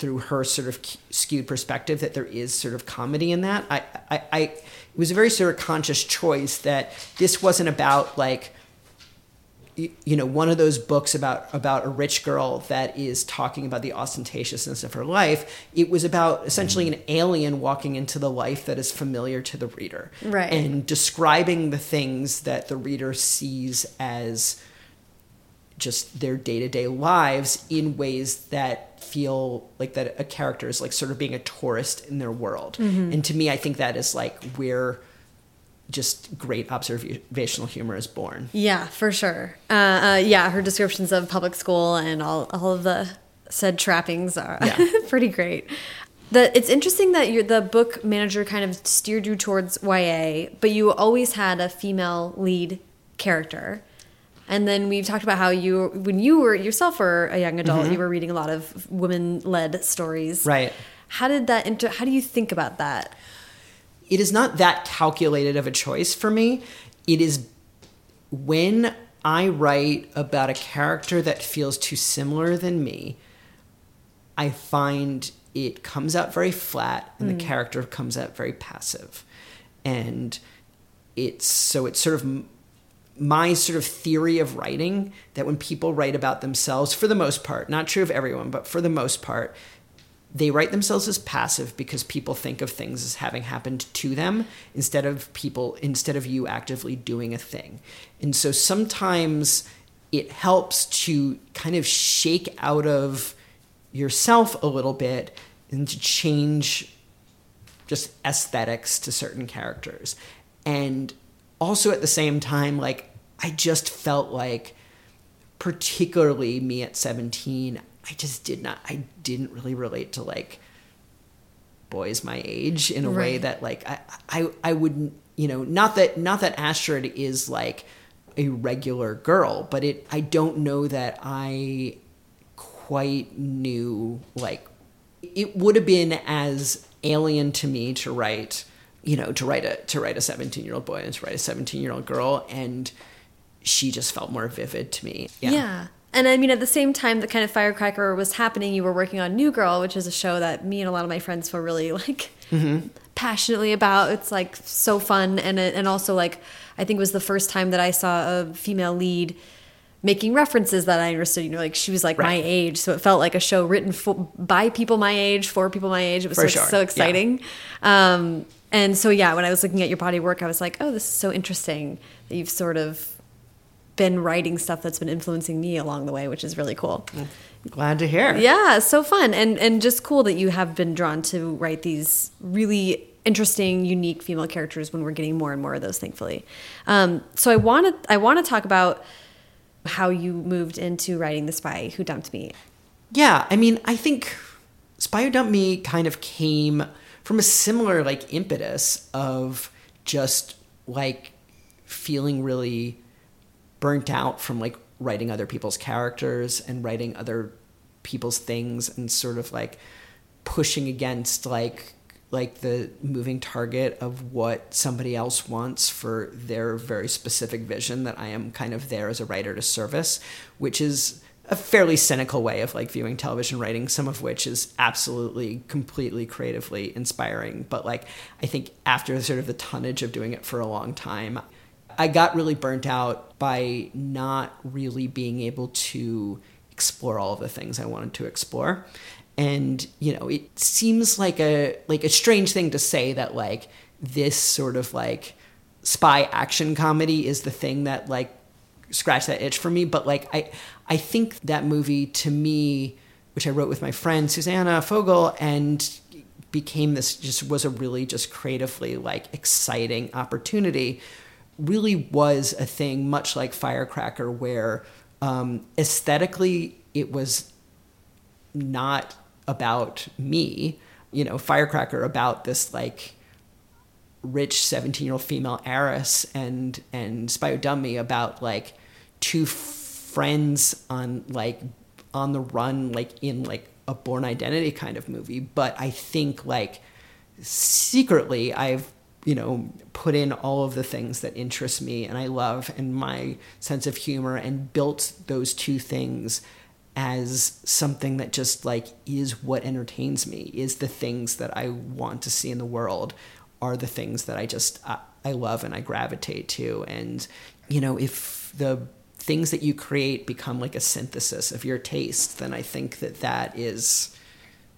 through her sort of skewed perspective that there is sort of comedy in that. I, I, I it was a very sort of conscious choice that this wasn't about like you know one of those books about about a rich girl that is talking about the ostentatiousness of her life it was about essentially mm-hmm. an alien walking into the life that is familiar to the reader Right. and describing the things that the reader sees as just their day-to-day lives in ways that feel like that a character is like sort of being a tourist in their world and to me i think that is like where just great observational humor is born Yeah, for sure. Uh, uh, yeah, her descriptions of public school and all all of the said trappings are Yeah. pretty great. The, it's interesting that you the book manager kind of steered you towards YA, but you always had a female lead character. And then we've talked about how you, when you were yourself were a young adult, mm-hmm. you were reading a lot of women-led stories. Right. How did that inter? How do you think about that? it is not that calculated of a choice for me. It is when I write about a character that feels too similar than me, I find it comes out very flat and the mm. character comes out very passive. And it's so it's sort of my sort of theory of writing that when people write about themselves, for the most part, not true of everyone, but for the most part, they write themselves as passive because people think of things as having happened to them instead of people instead of you actively doing a thing. And so sometimes it helps to kind of shake out of yourself a little bit and to change just aesthetics to certain characters. And also at the same time like i just felt like particularly me at 17 i just did not i didn't really relate to like boys my age in a way that like I, I I wouldn't you know not that not that Astrid is like a regular girl, but it I don't know that I quite knew like it would have been as alien to me to write you know to write a to write a 17 year old boy and to write a 17 year old girl and she just felt more vivid to me Yeah. And I mean, at the same time, the kind of firecracker was happening. You were working on New Girl, which is a show that me and a lot of my friends feel really like passionately about. It's like so fun, and and also like I think it was the first time that I saw a female lead making references that I understood. You know, like she was like my age, so it felt like a show written for, by people my age for people my age. It was so, sure. so Yeah. exciting. Um, and so yeah, when I was looking at your body work, I was like, oh, this is so interesting that you've sort of been writing stuff that's been influencing me along the way, which is really cool. glad to hear Yeah, so fun and and just cool that you have been drawn to write these really interesting, unique female characters when we're getting more and more of those, thankfully. Um, so I want to I want to talk about how you moved into writing The Spy Who Dumped Me. Yeah, I mean, I think Spy Who Dumped Me kind of came from a similar like impetus of just like feeling really burnt out from like writing other people's characters and writing other people's things and sort of like pushing against like like the moving target of what somebody else wants for their very specific vision that I am kind of there as a writer to service, which is a fairly cynical way of like viewing television writing, some of which is absolutely completely creatively inspiring. But like I think after sort of the tonnage of doing it for a long time, I got really burnt out by not really being able to explore all the things I wanted to explore. And, you know, it seems like a like a strange thing to say that like this sort of like spy action comedy is the thing that like scratched that itch for me, but like I I think that movie to me, which I wrote with my friend Susanna Fogel and became this just was a really just creatively like exciting opportunity really was a thing much like firecracker where um, aesthetically it was not about me. You know firecracker about this like rich 17 year old female heiress and and spy Me about like two friends on like on the run like in like a Bourne identity kind of movie. But i think like secretly i've you know put in all of the things that interest me and i love and my sense of humor and built those two things as something that just like is what entertains me is the things that i want to see in the world are the things that i just i, I love and i gravitate to. And you know if the things that you create become like a synthesis of your taste then i think that that is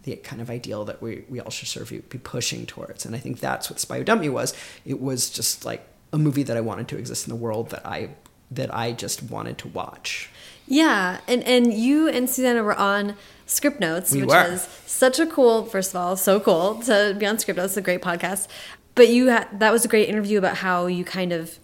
the kind of ideal that we, we all should sort of be pushing towards. And I think that's what Spy Who Dumped Me was. It was just like a movie that I wanted to exist in the world that I that I just wanted to watch. Yeah, and and you and Susanna were on Script Notes, We which were. is such a cool. First of all, so cool to be on Script Notes. It's a great podcast. But you had that was a great interview about how you kind of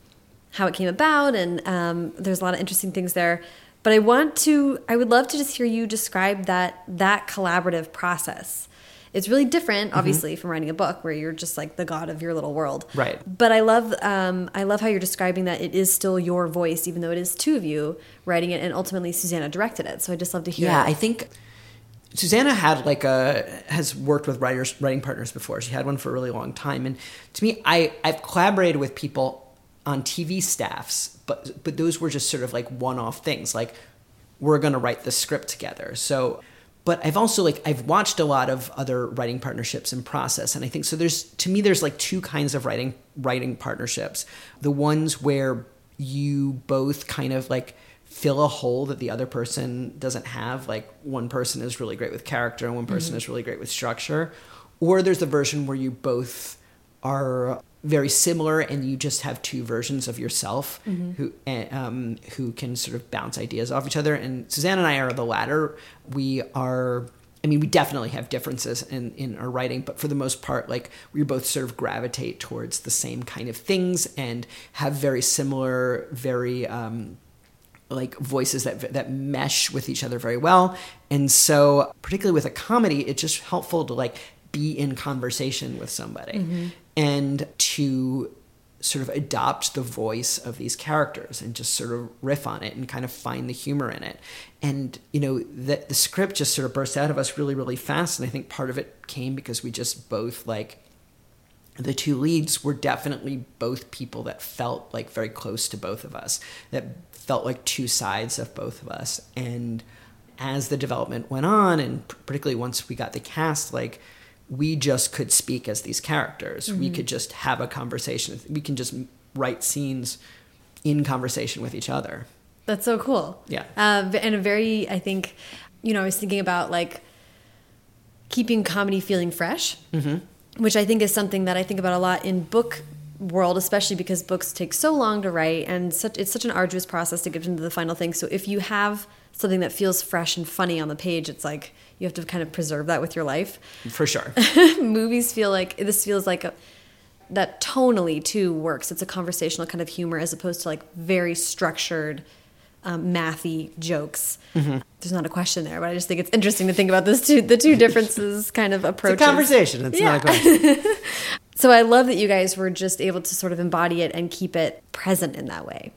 how it came about, and um, there's a lot of interesting things there. But I want to, I would love to just hear you describe that that collaborative process. It's really different, Mm-hmm. obviously, from writing a book where you're just like the god of your little world. Right. But I love, um, I love how you're describing that it is still your voice, even though it is two of you writing it, and ultimately Susanna directed it. So I just love to hear. Yeah, it. I think Susanna had like a has worked with writers writing partners before. She had one for a really long time, and to me, I I've collaborated with people on TV staffs, but but those were just sort of like one off things. Like we're gonna write the script together. So, but I've also like I've watched a lot of other writing partnerships in process, and I think so. There's to me, there's like two kinds of writing writing partnerships. The ones where you both kind of like fill a hole that the other person doesn't have. Like one person is really great with character and one person mm-hmm. is really great with structure. Or there's the version where you both are very similar and you just have two versions of yourself who eh, um, who can sort of bounce ideas off each other. And Susanna and I are the latter. We are. I mean, we definitely have differences in, in our writing, but for the most part, like we both sort of gravitate towards the same kind of things and have very similar, very um, like voices that that mesh with each other very well. And so, particularly with a comedy, it's just helpful to like be in conversation with somebody mm-hmm. and to sort of adopt the voice of these characters and just sort of riff on it and kind of find the humor in it. And, you know, the, the script just sort of burst out of us really, really fast. And I think part of it came because we just both like the two leads were definitely both people that felt like very close to both of us, that felt like two sides of both of us. And as the development went on, and particularly once we got the cast, like we just could speak as these characters. We could just have a conversation. We can just write scenes in conversation with each other. That's so cool. Yeah. Um, and a very, I think, you know, I was thinking about like keeping comedy feeling fresh, which I think is something that I think about a lot in book world, especially because books take so long to write and such it's such an arduous process to get into the final thing. So if you have something that feels fresh and funny on the page, it's like you have to kind of preserve that with your life. For sure. Movies feel like this feels like a, that tonally too works. It's a conversational kind of humor as opposed to like very structured, um, mathy jokes. Mm-hmm. There's not a question there, but I just think it's interesting to think about this two the two differences kind of It's a conversation. It's Yeah. not a question. So I love that you guys were just able to sort of embody it and keep it present in that way.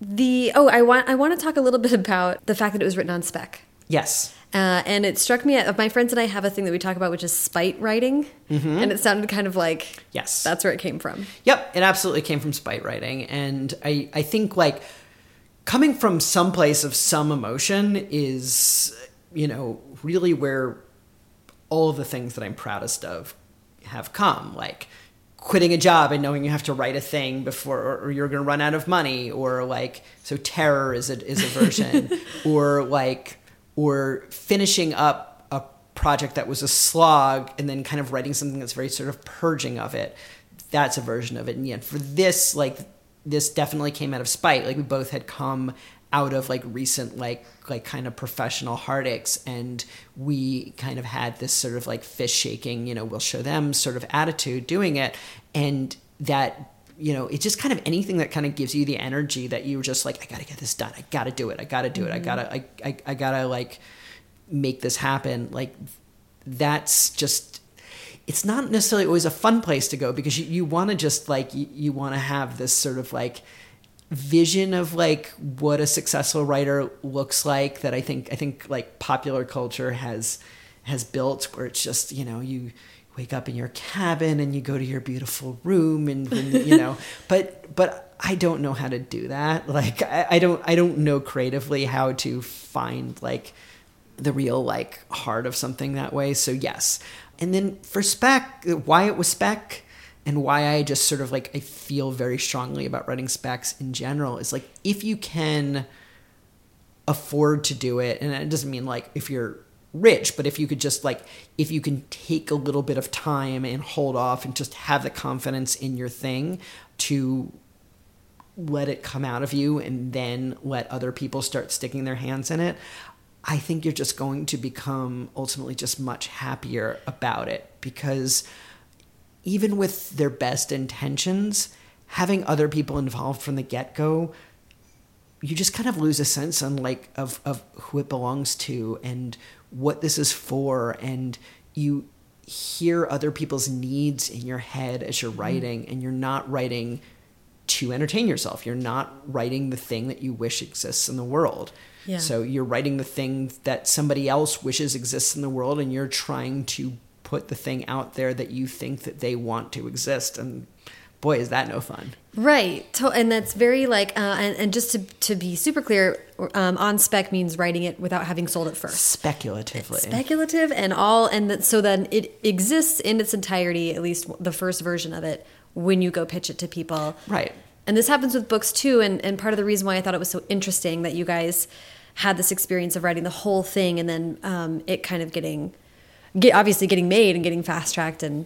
The oh, I want I want to talk a little bit about the fact that it was written on spec. Yes. Uh, and it struck me, my friends and I have a thing that we talk about, which is spite writing. And it sounded kind of like. Yes. that's where it came from. Yep, it absolutely came from spite writing, and I I think like coming from some place of some emotion is you know really where all of the things that I'm proudest of have come like quitting a job and knowing you have to write a thing before or, or you're going to run out of money or like so terror is a is a version or like or finishing up a project that was a slog and then kind of writing something that's very sort of purging of it that's a version of it. And yet for this like this definitely came out of spite. Like we both had come out of like recent like like kind of professional heartaches and we kind of had this sort of like fish shaking you know we'll show them sort of attitude doing it. And that you know it's just kind of anything that kind of gives you the energy that you're just like i gotta get this done. I gotta do it. I gotta do it. I gotta mm-hmm. I, I, I gotta like make this happen. Like that's just it's not necessarily always a fun place to go because you, you want to just like you, you want to have this sort of like vision of like what a successful writer looks like that I think I think like popular culture has has built where it's just you know you wake up in your cabin and you go to your beautiful room and you know but but I don't know how to do that. Like I, I don't I don't know creatively how to find like the real like heart of something that way. So yes. And then for spec why it was spec and why I just sort of like I feel very strongly about writing specs in general is like if you can afford to do it and it doesn't mean like if you're rich but if you could just like if you can take a little bit of time and hold off and just have the confidence in your thing to let it come out of you and then let other people start sticking their hands in it i think you're just going to become ultimately just much happier about it because even with their best intentions, having other people involved from the get go, you just kind of lose a sense on like of of who it belongs to and what this is for, and you hear other people's needs in your head as you're writing, and you're not writing to entertain yourself. You're not writing the thing that you wish exists in the world. Yeah. So you're writing the thing that somebody else wishes exists in the world, and you're trying to put the thing out there that you think that they want to exist. And boy, is that no fun. Right. And that's very like, uh, and, and just to, to be super clear, um, on spec means writing it without having sold it first. Speculatively. Speculative and all, and that, so then it exists in its entirety, at least the first version of it, when you go pitch it to people. right. And this happens with books too. And, and part of the reason why I thought it was so interesting that you guys had this experience of writing the whole thing and then um, it kind of getting, get, obviously getting made and getting fast tracked and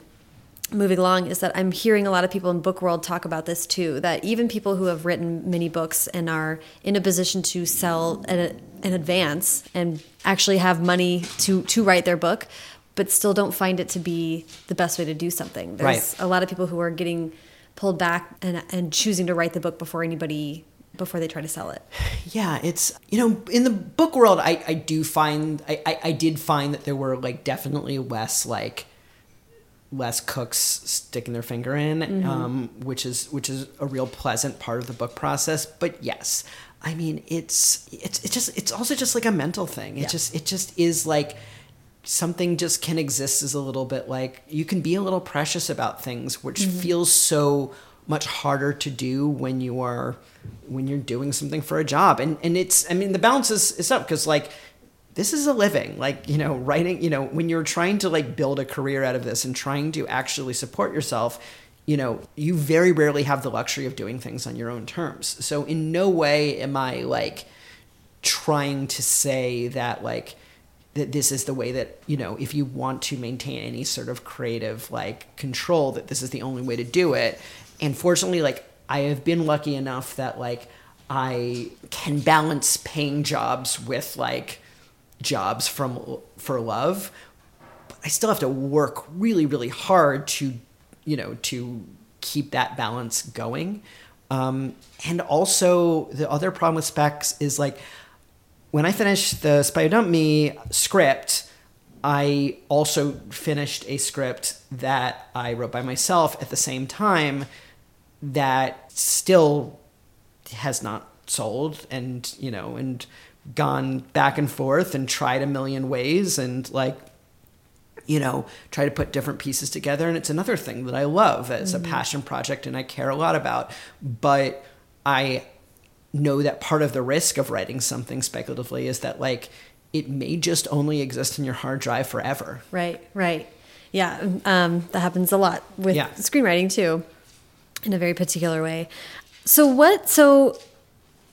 moving along is that I'm hearing a lot of people in book world talk about this too. That even people who have written many books and are in a position to sell in, in advance and actually have money to to write their book, but still don't find it to be the best way to do something. There's Right. a lot of people who are getting pulled back and and choosing to write the book before anybody before they try to sell it. Yeah, it's you know in the book world, I I do find I I, I did find that there were like definitely less like less cooks sticking their finger in, mm-hmm. um, which is which is a real pleasant part of the book process. But yes, I mean it's it's it's just it's also just like a mental thing. It yeah. just it just is like something just can exist as a little bit like you can be a little precious about things, which mm-hmm. feels so much harder to do when you are when you're doing something for a job and and it's i mean the balance is, is up because like this is a living like you know writing you know when you're trying to like build a career out of this and trying to actually support yourself you know you very rarely have the luxury of doing things on your own terms. So in no way am i like trying to say that like that this is the way that you know if you want to maintain any sort of creative like control that this is the only way to do it. And fortunately like i have been lucky enough that like i can balance paying jobs with like jobs from for love i still have to work really really hard to you know to keep that balance going. Um, and also the other problem with specs is like when i finished the spy dump me script i also finished a script that i wrote by myself at the same time that still has not sold and you know and gone back and forth and tried a million ways and like you know try to put different pieces together. And it's another thing that i love it's mm-hmm. a passion project and i care a lot about. But i know that part of the risk of writing something speculatively is that like it may just only exist in your hard drive forever. Right right. Yeah um, that happens a lot with yeah. screenwriting too in a very particular way. So what so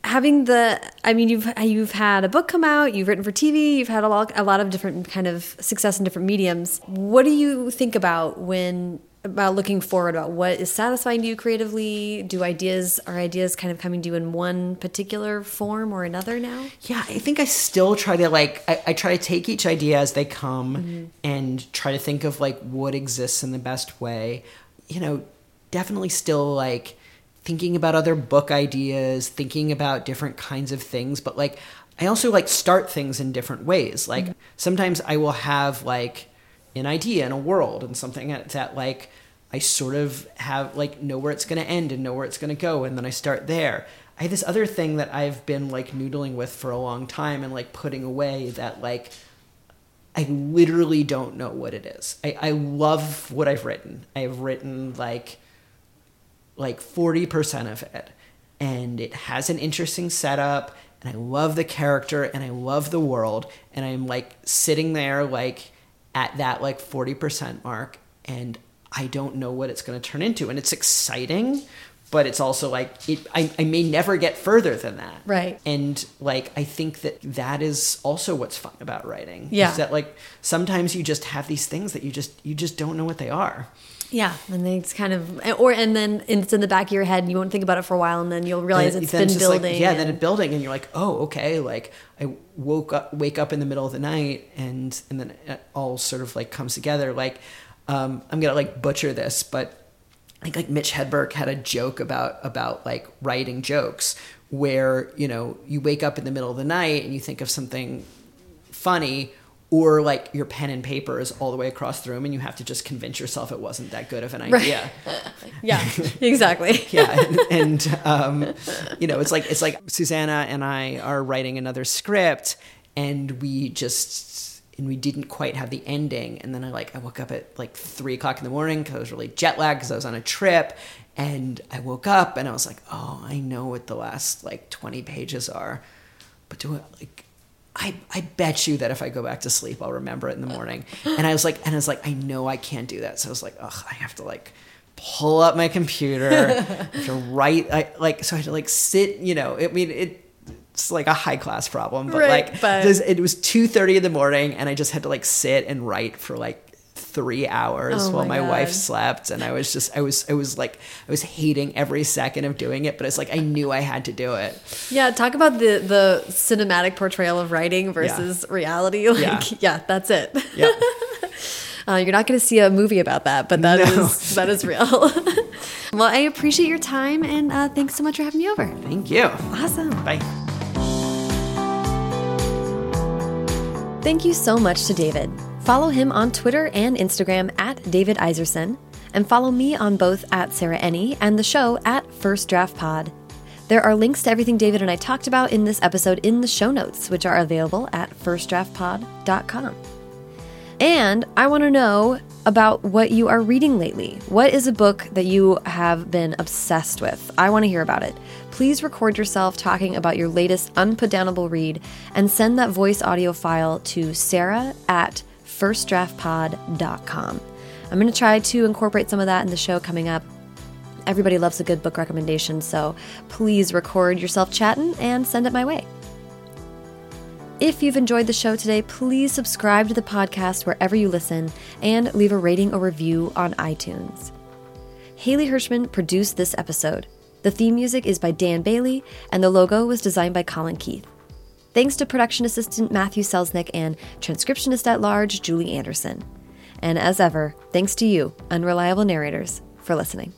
having the i mean you've you've had a book come out you've written for tv you've had a lot a lot of different kind of success in different mediums. What do you think about when about looking forward about what is satisfying to you creatively? Do ideas are ideas kind of coming to you in one particular form or another now? Yeah i think i still try to like i, I try to take each idea as they come mm -hmm. and try to think of like what exists in the best way. You know definitely still like thinking about other book ideas, thinking about different kinds of things, but like I also like start things in different ways. Like mm-hmm. sometimes I will have like an idea in a world and something that, that like I sort of have like know where it's going to end and know where it's going to go and then I start there. I have this other thing that I've been like noodling with for a long time and like putting away that like I literally don't know what it is. I, I love what I've written. I've written like like 40% of it. And it has an interesting setup, and I love the character, and I love the world, and I'm like sitting there like at that like 40% mark, and I don't know what it's going to turn into. And it's exciting, but it's also like it, I, I may never get further than that right and like i think that that is also what's fun about writing yeah is that like sometimes you just have these things that you just you just don't know what they are yeah, and then it's kind of, or and then it's in the back of your head, and you won't think about it for a while, and then you'll realize it's been building. Like, yeah, and... then it's building, and you're like, oh, okay. Like I woke up, wake up in the middle of the night, and and then it all sort of like comes together. Like um, I'm gonna like butcher this, but I think like Mitch Hedberg had a joke about about like writing jokes, where you know you wake up in the middle of the night and you think of something funny or like your pen and paper is all the way across the room and you have to just convince yourself it wasn't that good of an idea. Right. yeah exactly. Yeah and, and um, you know it's like it's like susanna and i are writing another script and we just and we didn't quite have the ending. And then i like i woke up at like three o'clock in the morning because i was really jet lagged because i was on a trip. And i woke up and i was like oh i know what the last like 20 pages are. But do it like I, I bet you that if I go back to sleep, I'll remember it in the morning. And I was like, and I was like, I know I can't do that. So I was like, ugh, I have to like pull up my computer to write. I like, so I had to like sit, you know, I mean, it, it's like a high class problem, but right, like but... it was two thirty in the morning and I just had to like sit and write for like three hours oh while my, my wife slept and i was just i was i was like i was hating every second of doing it but it's like i knew i had to do it yeah talk about the the cinematic portrayal of writing versus yeah. reality like yeah. yeah. that's it yeah uh, you're not going to see a movie about that but that no. is that is real Well, I appreciate your time and uh, thanks so much for having me over. Thank you. Awesome. Bye. Thank you so much to David. Follow him on Twitter and Instagram at David Iserson, and follow me on both at Sarah Enni and the show at First Draft Pod. There are links to everything David and I talked about in this episode in the show notes, which are available at firstdraftpod.com. And I want to know about what you are reading lately. What is a book that you have been obsessed with? I want to hear about it. Please record yourself talking about your latest unputdownable read and send that voice audio file to sarah at firstdraftpod.com. I'm going to try to incorporate some of that in the show coming up. Everybody loves a good book recommendation, so please record yourself chatting and send it my way. If you've enjoyed the show today, please subscribe to the podcast wherever you listen and leave a rating or review on iTunes. Haley Hirschman produced this episode. The theme music is by Dan Bailey, and the logo was designed by Colin Keith. Thanks to production assistant Matthew Selznick and transcriptionist at large Julie Anderson. And as ever, thanks to you, unreliable narrators, for listening.